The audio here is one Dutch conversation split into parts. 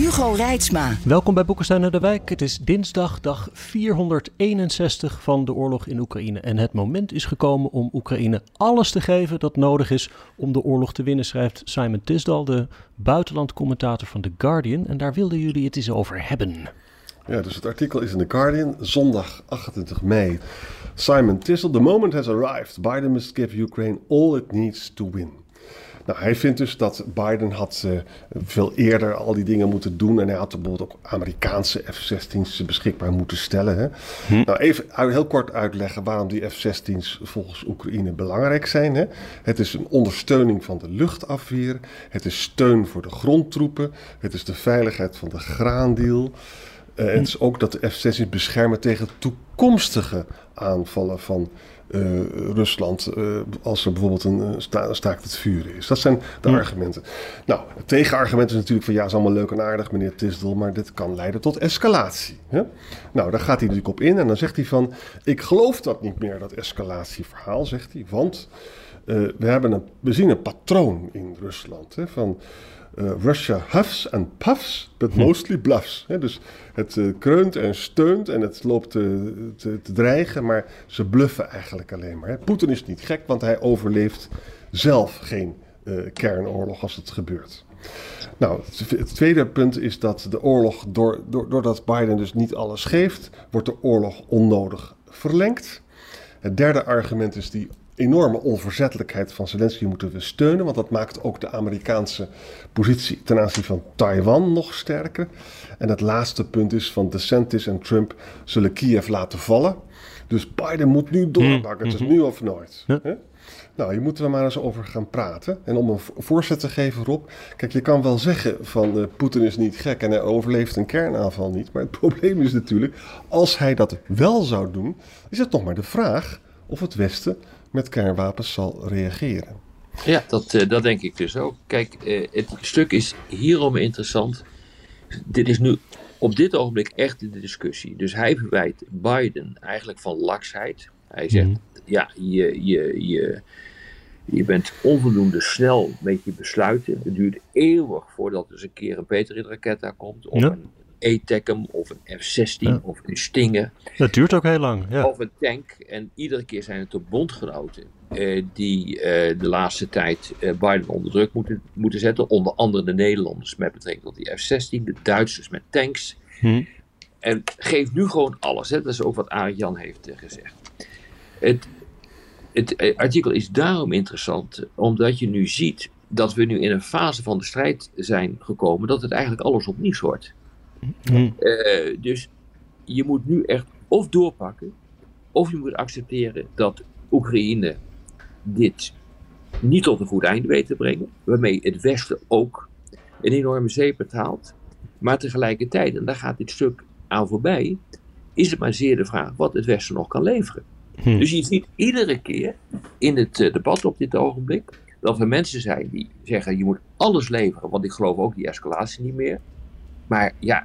Hugo Reitsma. Welkom bij Boekenstein en de Wijk. Het is dinsdag, dag 461 van de oorlog in Oekraïne. En het moment is gekomen om Oekraïne alles te geven dat nodig is om de oorlog te winnen, schrijft Simon Tisdal, de buitenlandcommentator van The Guardian. En daar wilden jullie het eens over hebben. Ja, dus het artikel is in The Guardian, zondag 28 mei. Simon Tisdal, the moment has arrived. Biden must give Ukraine all it needs to win. Nou, hij vindt dus dat Biden had uh, veel eerder al die dingen moeten doen. En hij had bijvoorbeeld ook Amerikaanse F-16's beschikbaar moeten stellen. Hè? Hm. Nou, even heel kort uitleggen waarom die F-16's volgens Oekraïne belangrijk zijn. Hè? Het is een ondersteuning van de luchtafweer. Het is steun voor de grondtroepen. Het is de veiligheid van de graandeal. Uh, het is ook dat de F-16's beschermen tegen toekomstige aanvallen van uh, Rusland. Uh, als er bijvoorbeeld een sta staakt het vuren is. Dat zijn de argumenten. Nou, het tegenargument is natuurlijk van ja, is allemaal leuk en aardig, meneer Tisdel, maar dit kan leiden tot escalatie. Hè? Nou, daar gaat hij natuurlijk op in en dan zegt hij van: Ik geloof dat niet meer, dat escalatieverhaal, zegt hij. Want we, hebben een, we zien een patroon in Rusland. Hè, van uh, Russia huffs and puffs, but hm. mostly bluffs. dus het uh, kreunt en steunt en het loopt te, te, te, dreigen, maar ze bluffen eigenlijk alleen maar. Poetin is niet gek, want hij overleeft zelf geen kernoorlog als het gebeurt. Nou, het tweede punt is dat de oorlog, door, door, doordat Biden dus niet alles geeft, wordt de oorlog onnodig verlengd. Het derde argument is die enorme onverzettelijkheid van Zelensky moeten we steunen. Want dat maakt ook de Amerikaanse positie ten aanzien van Taiwan nog sterker. En het laatste punt is van DeSantis en Trump zullen Kiev laten vallen. Dus Biden moet nu doorpakken. Het is mhm. nu of nooit. Nou, hier moeten we maar eens over gaan praten. En om een voorzet te geven, Rob. Kijk, je kan wel zeggen van uh, Poetin is niet gek en hij overleeft een kernaanval niet. Maar het probleem is natuurlijk, als hij dat wel zou doen, is het nog maar de vraag of het Westen met kernwapens zal reageren. Ja, dat, uh, dat denk ik dus ook. Kijk, uh, het stuk is hierom interessant. Dit is nu op dit ogenblik echt in de discussie. Dus hij verwijt Biden eigenlijk van laksheid. Hij zegt, mm. ja, je, je, je, je bent onvoldoende snel met je besluiten. Het duurt eeuwig voordat er eens een keer een Patriot-raket daar komt. Of ja. een E-Tecum of een F-16 of een Stinger. Dat duurt ook heel lang. Ja. Of een tank. En iedere keer zijn het de bondgenoten uh, die uh, de laatste tijd uh, Biden onder druk moeten, moeten zetten. Onder andere de Nederlanders met betrekking tot die F-16, de Duitsers met tanks. Hm. En geeft nu gewoon alles. Hè? Dat is ook wat Arjan Jan heeft gezegd. Het, het artikel is daarom interessant, omdat je nu ziet dat we nu in een fase van de strijd zijn gekomen dat het eigenlijk alles opnieuw wordt. Uh, dus je moet nu echt of doorpakken, of je moet accepteren dat Oekraïne dit niet tot een goed einde weet te brengen, waarmee het Westen ook een enorme zeep betaalt. Maar tegelijkertijd, en daar gaat dit stuk aan voorbij, is het maar zeer de vraag wat het Westen nog kan leveren. Hm. Dus je ziet iedere keer in het uh, debat op dit ogenblik dat er mensen zijn die zeggen: je moet alles leveren, want ik geloof ook die escalatie niet meer. Maar ja,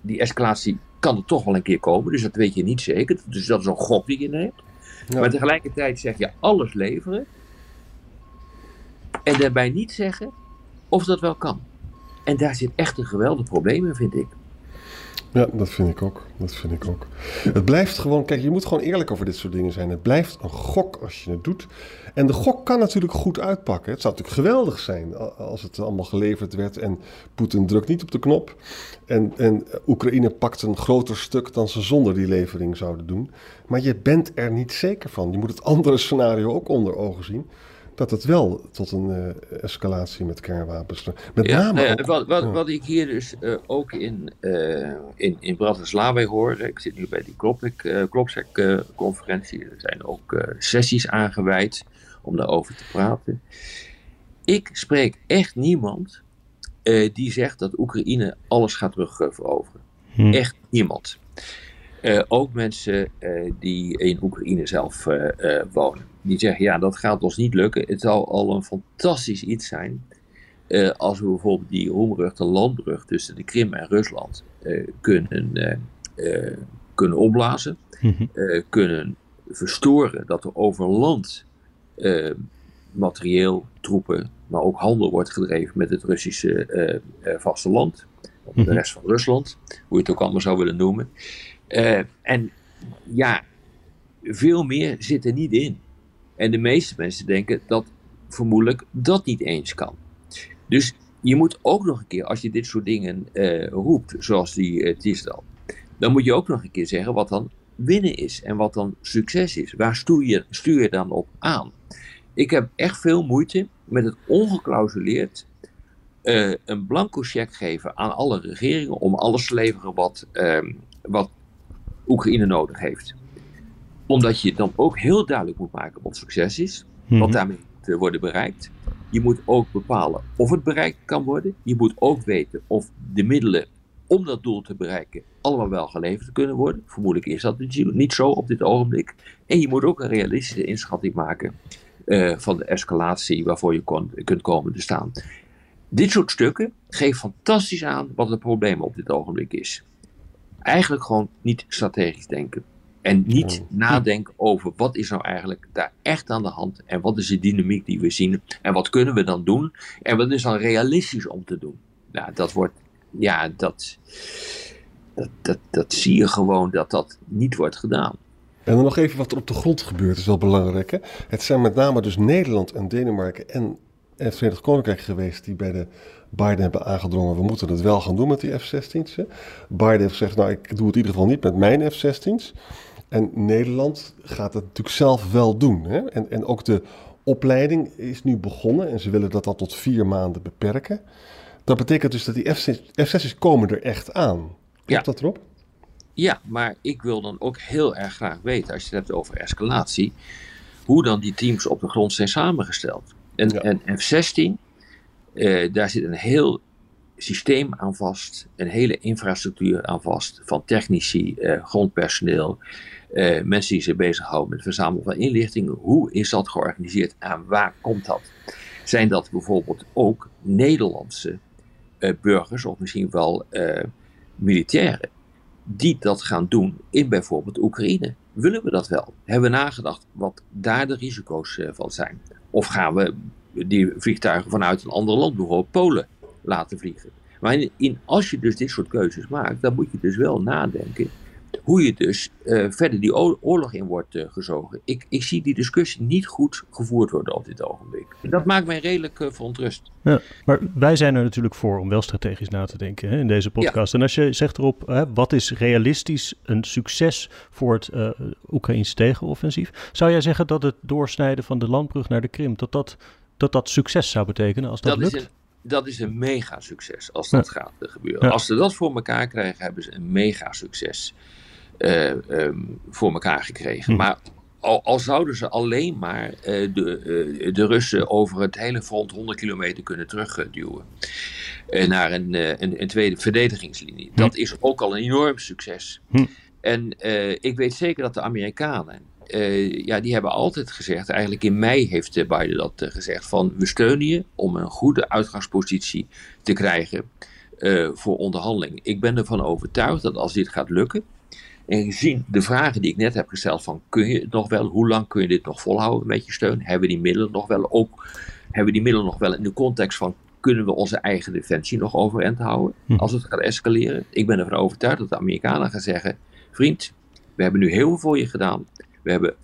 die escalatie kan er toch wel een keer komen. Dus dat weet je niet zeker. Dus dat is een gok die je neemt. Maar tegelijkertijd zeg je alles leveren. En daarbij niet zeggen of dat wel kan. En daar zit echt een geweldig probleem in, vind ik. Ja, dat vind ik ook. Dat vind ik ook. Het blijft gewoon, kijk, je moet gewoon eerlijk over dit soort dingen zijn. Het blijft een gok als je het doet. En de gok kan natuurlijk goed uitpakken. Het zou natuurlijk geweldig zijn als het allemaal geleverd werd en Poetin drukt niet op de knop. En, en Oekraïne pakt een groter stuk dan ze zonder die levering zouden doen. Maar je bent er niet zeker van. Je moet het andere scenario ook onder ogen zien dat het wel tot een uh, escalatie met kernwapens. Met ja, name. Nou ja, wat, wat, wat, ik hier dus uh, ook in, uh, in, in Bratislava hoor. Ik zit nu bij die Klopsec-conferentie. er zijn ook sessies aangeweid om daarover te praten. Ik spreek echt niemand die zegt dat Oekraïne alles gaat terugveroveren. Hm. Echt niemand. Uh, ook mensen uh, die in Oekraïne zelf uh, wonen. Die zeggen, ja, dat gaat ons niet lukken. Het zou al een fantastisch iets zijn als we bijvoorbeeld die roemruchte landbrug tussen de Krim en Rusland kunnen, kunnen opblazen. Mm kunnen verstoren dat er over land materieel, troepen, maar ook handel wordt gedreven met het Russische vasteland. Of de mhm. rest van Rusland, hoe je het ook allemaal zou willen noemen. En ja, veel meer zit er niet in. En de meeste mensen denken dat vermoedelijk dat niet eens kan. Dus je moet ook nog een keer, als je dit soort dingen uh, roept, zoals die uh, Tisdal, dan moet je ook nog een keer zeggen wat dan winnen is en wat dan succes is. Waar stuur je, stuur je dan op aan? Ik heb echt veel moeite met het ongeklausuleerd uh, een blanco cheque geven aan alle regeringen om alles te leveren wat, uh, wat Oekraïne nodig heeft. Omdat je dan ook heel duidelijk moet maken wat succes is, wat mhm. daarmee moet worden bereikt. Je moet ook bepalen of het bereikt kan worden. Je moet ook weten of de middelen om dat doel te bereiken allemaal wel geleverd kunnen worden. Vermoedelijk is dat niet zo op dit ogenblik. En je moet ook een realistische inschatting maken uh, van de escalatie waarvoor je kon, kunt komen te staan. Dit soort stukken geeft fantastisch aan wat het probleem op dit ogenblik is eigenlijk gewoon niet strategisch denken. En niet nadenken over wat is nou eigenlijk daar echt aan de hand en wat is de dynamiek die we zien en wat kunnen we dan doen en wat is dan realistisch om te doen. Nou, dat wordt, ja, dat, dat, dat, dat zie je gewoon dat dat niet wordt gedaan. En dan nog even wat er op de grond gebeurt, is wel belangrijk. Hè? Het zijn met name dus Nederland en Denemarken en het Verenigd Koninkrijk geweest die bij de Biden hebben aangedrongen, we moeten het wel gaan doen met die F-16's. Biden heeft gezegd, nou ik doe het in ieder geval niet met mijn F-16's. En Nederland gaat het natuurlijk zelf wel doen. Hè? En, en ook de opleiding is nu begonnen en ze willen dat al tot vier maanden beperken. Dat betekent dus dat die F-16's komen er echt aan. Klopt ja. dat erop? Ja, maar ik wil dan ook heel erg graag weten, als je het hebt over escalatie, hoe dan die teams op de grond zijn samengesteld. En, en F-16 uh, daar zit een heel systeem aan vast, een hele infrastructuur aan vast, van technici, uh, grondpersoneel, uh, mensen die zich bezighouden met het verzamelen van inlichtingen. Hoe is dat georganiseerd en waar komt dat? Zijn dat bijvoorbeeld ook Nederlandse burgers of misschien wel militairen die dat gaan doen in bijvoorbeeld Oekraïne? Willen we dat wel? Hebben we nagedacht wat daar de risico's van zijn? Of gaan we die vliegtuigen vanuit een ander land, bijvoorbeeld Polen, laten vliegen. Maar in, als je dus dit soort keuzes maakt, dan moet je dus wel nadenken hoe je dus uh, verder die oorlog in wordt uh, gezogen. Ik, ik zie die discussie niet goed gevoerd worden op dit ogenblik. Dat maakt mij redelijk uh, verontrust. Ja, maar wij zijn er natuurlijk voor om wel strategisch na te denken hè, in deze podcast. En als je zegt erop, hè, wat is realistisch een succes voor het Oekraïnse tegenoffensief? Zou jij zeggen dat het doorsnijden van de landbrug naar de Krim, dat dat dat dat succes zou betekenen als dat, dat lukt? Dat is een mega succes als dat gaat gebeuren. Als ze dat voor elkaar krijgen, hebben ze een mega succes uh, um, voor elkaar gekregen. Hm. Maar al, al, zouden ze alleen maar uh, de, uh, de Russen over het hele front 100 kilometer kunnen terugduwen. naar een, een, een, tweede verdedigingslinie. Hm. Dat is ook al een enorm succes. Hm. En ik weet zeker dat de Amerikanen uh, ja, die hebben altijd gezegd, eigenlijk in mei heeft eh, Biden dat uh, gezegd, van we steunen je om een goede uitgangspositie te krijgen uh, voor onderhandeling. Ik ben ervan overtuigd dat als dit gaat lukken, en gezien de vragen die ik net heb gesteld van kun je het nog wel, hoe lang kun je dit nog volhouden met je steun? Hebben we die middelen nog wel ook, hebben we die middelen nog wel in de context van kunnen we onze eigen defensie nog overeind houden hm. als het gaat escaleren? Ik ben ervan overtuigd dat de Amerikanen gaan zeggen, vriend, we hebben nu heel veel voor je gedaan. We hebben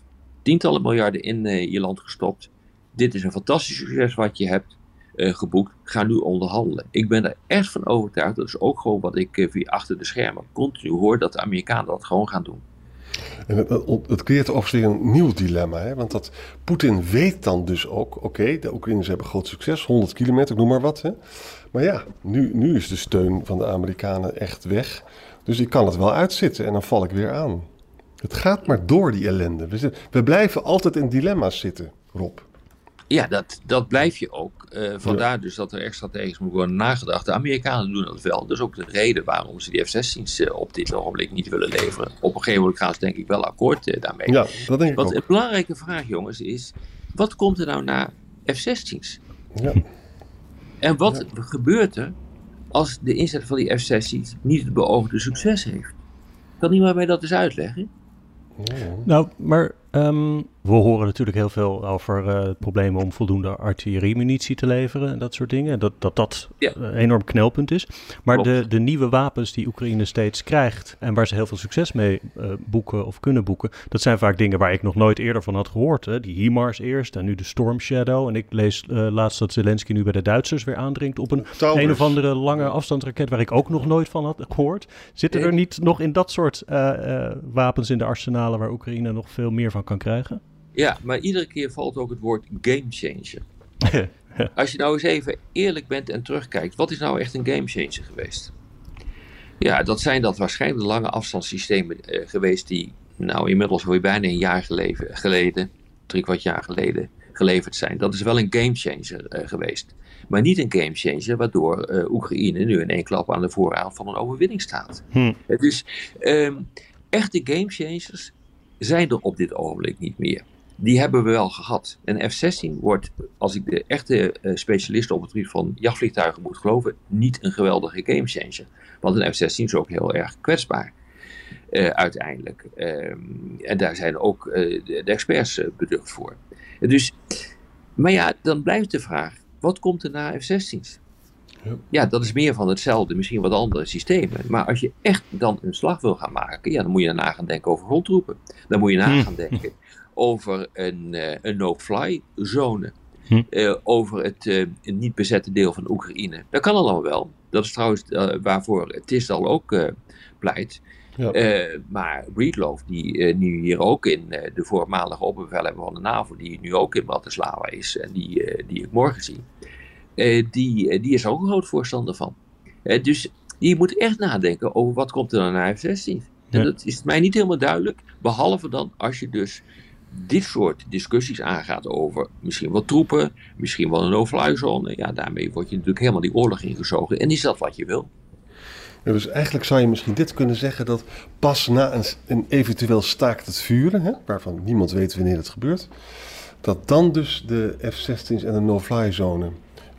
tientallen miljarden in uh, je land gestopt. Dit is een fantastisch succes wat je hebt uh, geboekt. Ga nu onderhandelen. Ik ben er echt van overtuigd. Dat is ook gewoon wat ik uh, via achter de schermen continu hoor. Dat de Amerikanen dat gewoon gaan doen. En het, creëert overigens een nieuw dilemma. Hè? Want dat Poetin weet dan dus ook... Oké, de Oekraïners hebben groot succes. 100 kilometer, ik noem maar wat. Hè? Maar ja, nu, nu is de steun van de Amerikanen echt weg. Dus ik kan het wel uitzitten en dan val ik weer aan. Het gaat maar door, die ellende. We, we blijven altijd in dilemma's zitten, Rob. Ja, dat, dat blijf je ook. Uh, vandaar dus dat er echt strategisch moet worden nagedacht. De Amerikanen doen dat wel. Dat is ook de reden waarom ze die F-16's uh, op dit ogenblik niet willen leveren. Op een gegeven moment gaan ze denk ik wel akkoord uh, daarmee. Ja, dat denk ik Want ook. een belangrijke vraag, jongens, is: wat komt er nou na F-16's? Ja. En wat gebeurt er als de inzet van die F-16's niet het beoogde succes heeft? Kan iemand mij dat eens uitleggen? Nou, maar um, we horen natuurlijk heel veel over uh, problemen om voldoende artilleriemunitie te leveren en dat soort dingen. Dat dat, dat ja. een enorm knelpunt is. Maar de, de nieuwe wapens die Oekraïne steeds krijgt en waar ze heel veel succes mee uh, boeken of kunnen boeken, dat zijn vaak dingen waar ik nog nooit eerder van had gehoord. Hè? Die HIMARS eerst en nu de Storm Shadow. En ik lees uh, laatst dat Zelensky nu bij de Duitsers weer aandringt op een Towers. een of andere lange afstandsraket waar ik ook nog nooit van had gehoord. Zitten er niet nog in dat soort uh, wapens in de arsenalen waar Oekraïne nog veel meer van kan krijgen? Ja, maar iedere keer valt ook het woord gamechanger. Als je nou eens even eerlijk bent en terugkijkt, wat is nou echt een gamechanger geweest? Ja, dat zijn dat waarschijnlijk de lange afstandssystemen uh, geweest die nou inmiddels weer bijna een jaar geleden, geleden drie kwart jaar geleden, geleverd zijn. Dat is wel een gamechanger uh, geweest. Maar niet een gamechanger waardoor uh, Oekraïne nu in één klap aan de voorraad van een overwinning staat. Hm. Dus um, echte gamechangers zijn er op dit ogenblik niet meer. Die hebben we wel gehad. Een F-16 wordt, als ik de echte uh, specialisten op het gebied van jachtvliegtuigen moet geloven, niet een geweldige gamechanger. Want een F-16 is ook heel erg kwetsbaar. Uh, uiteindelijk. Um, en daar zijn ook uh, de, de, experts beducht voor. Dus, maar ja, dan blijft de vraag: wat komt er na F-16's? Ja. ja, dat is meer van hetzelfde, misschien wat andere systemen. Maar als je echt dan een slag wil gaan maken, ja, dan moet je na gaan denken over grondtroepen. Dan moet je na gaan denken over een, uh, een no-fly zone. Hm. Uh, over het uh, niet bezette deel van Oekraïne. Dat kan allemaal wel. Dat is trouwens waarvoor Tisdal ook pleit. Ja. maar Breedlove, die nu hier ook in de voormalige opbevelhebber van de NAVO, die nu ook in Bratislava is en die, die ik morgen zie, die, die is ook een groot voorstander van. dus je moet echt nadenken over wat komt er dan na F-16. Ja. En dat is mij niet helemaal duidelijk, behalve dan als je dus dit soort discussies aangaat over misschien wel troepen, misschien wel een no-fly zone. Ja, daarmee word je natuurlijk helemaal die oorlog ingezogen. En is dat wat je wil? Ja, dus eigenlijk zou je misschien dit kunnen zeggen dat pas na een, een eventueel staakt het vuren, hè, waarvan niemand weet wanneer het gebeurt, dat dan dus de F-16's en de no-fly zone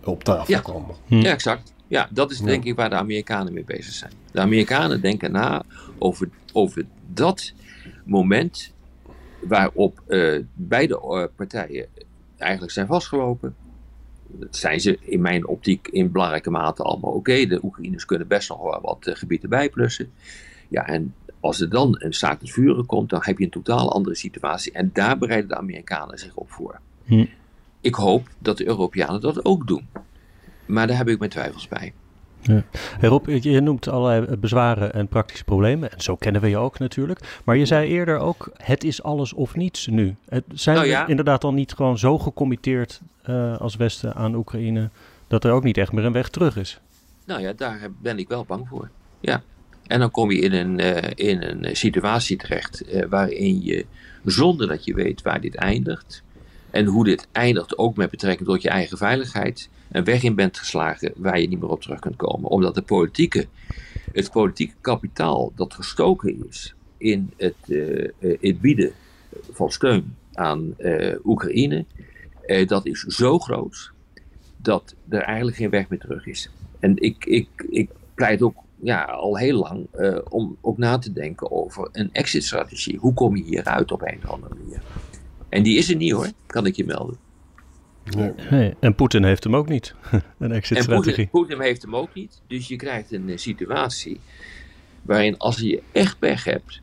op tafel Ja. komen. Hm. Ja, exact. Ja, dat is denk ik waar de Amerikanen mee bezig zijn. De Amerikanen denken na over, over dat moment waarop eh, beide eh, partijen eigenlijk zijn vastgelopen. Dat zijn ze in mijn optiek in belangrijke mate allemaal oké. De Oekraïners kunnen best nog wel wat eh, gebieden bijplussen. Ja, en als er dan een staakt het vuren komt, dan heb je een totaal andere situatie. En daar bereiden de Amerikanen zich op voor. Hm. Ik hoop dat de Europeanen dat ook doen. Maar daar heb ik mijn twijfels bij. Hey Rob, je je noemt allerlei bezwaren en praktische problemen. En zo kennen we je ook natuurlijk. Maar je zei eerder ook, het is alles of niets nu. Het, zijn Nou we ja. inderdaad al niet gewoon zo gecommitteerd eh, als Westen aan Oekraïne... dat er ook niet echt meer een weg terug is? Nou ja, daar ben ik wel bang voor. Ja. En dan kom je in een, eh, in een situatie terecht eh, waarin je, zonder dat je weet waar dit eindigt, en hoe dit eindigt ook met betrekking tot je eigen veiligheid, een weg in bent geslagen waar je niet meer op terug kunt komen. Omdat de politieke, het politieke kapitaal dat gestoken is in het, eh, eh, bieden van steun aan eh, Oekraïne, dat is zo groot dat er eigenlijk geen weg meer terug is. En ik, ik, ik pleit ook ja, al heel lang om ook na te denken over een exit-strategie. Hoe kom je hieruit op een of andere manier? En die is er niet hoor, kan ik je melden. Nee. Nee. En Poetin heeft hem ook niet, een En exit-strategie. Poetin, Poetin heeft hem ook niet. Dus je krijgt een eh, situatie waarin als je echt pech hebt,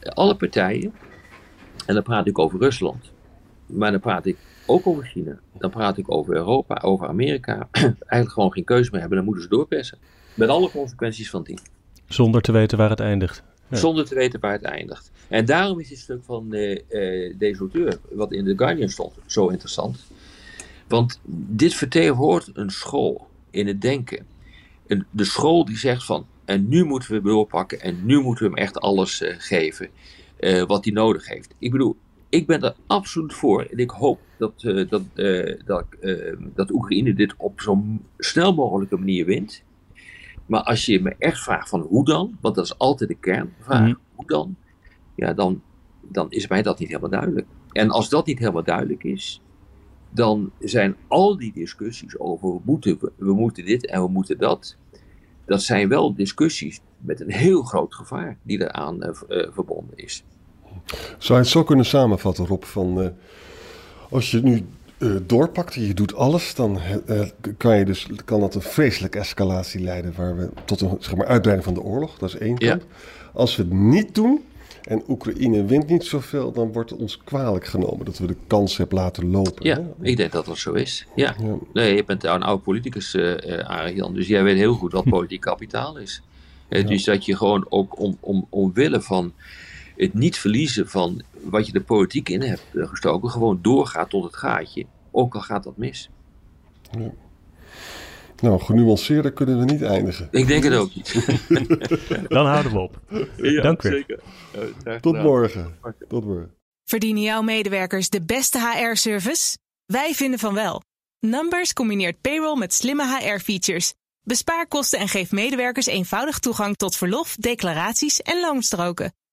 alle partijen, en dan praat ik over Rusland, maar dan praat ik ook over China, dan praat ik over Europa, over Amerika, eigenlijk gewoon geen keuze meer hebben, dan moeten ze doorpersen. Met alle consequenties van die. Zonder te weten waar het eindigt. Zonder te weten waar het eindigt. En daarom is dit stuk van eh, eh, deze wat in The Guardian stond, zo interessant. Want dit vertegenwoordigt een school in het denken. De school die zegt van, en nu moeten we doorpakken en nu moeten we hem echt alles eh, geven eh, wat hij nodig heeft. Ik bedoel, ik ben er absoluut voor. En ik hoop dat, uh, dat, uh, dat, uh, dat Oekraïne dit op zo snel mogelijke manier wint. Maar als je me echt vraagt van hoe dan, want dat is altijd de kernvraag, mm. hoe dan, ja, dan, dan is mij dat niet helemaal duidelijk. En als dat niet helemaal duidelijk is, dan zijn al die discussies over we moeten, we moeten dit en we moeten dat, dat zijn wel discussies met een heel groot gevaar die eraan uh, uh, verbonden is. Zou je het zo kunnen samenvatten, Rob? Van, uh, als je nu doorpakt en je doet alles, dan kan, je dus, kan dat een vreselijke escalatie leiden waar we, tot een zeg maar, uitbreiding van de oorlog. Dat is één kant. Ja. Als we het niet doen, en Oekraïne wint niet zoveel, dan wordt het ons kwalijk genomen dat we de kans hebben laten lopen. Ja, hè? ik denk dat dat zo is. Ja. ja. Nee, je bent een oude politicus, uh, Arjan, dus jij weet heel goed wat politiek kapitaal is. Ja. Dus dat je gewoon ook om, om, omwille van het niet verliezen van wat je de politiek in hebt gestoken, gewoon doorgaat tot het gaatje, ook al gaat dat mis. Ja. Nou, genuanceerder kunnen we niet eindigen. Ik denk het ook niet. Dan houden we op. Ja, Dank u. Zeker. Tot morgen. Tot morgen. Verdienen jouw medewerkers de beste HR-service? Wij vinden van wel. Numbers combineert payroll met slimme HR-features. Bespaar kosten en geef medewerkers eenvoudig toegang tot verlof, declaraties en loonstroken.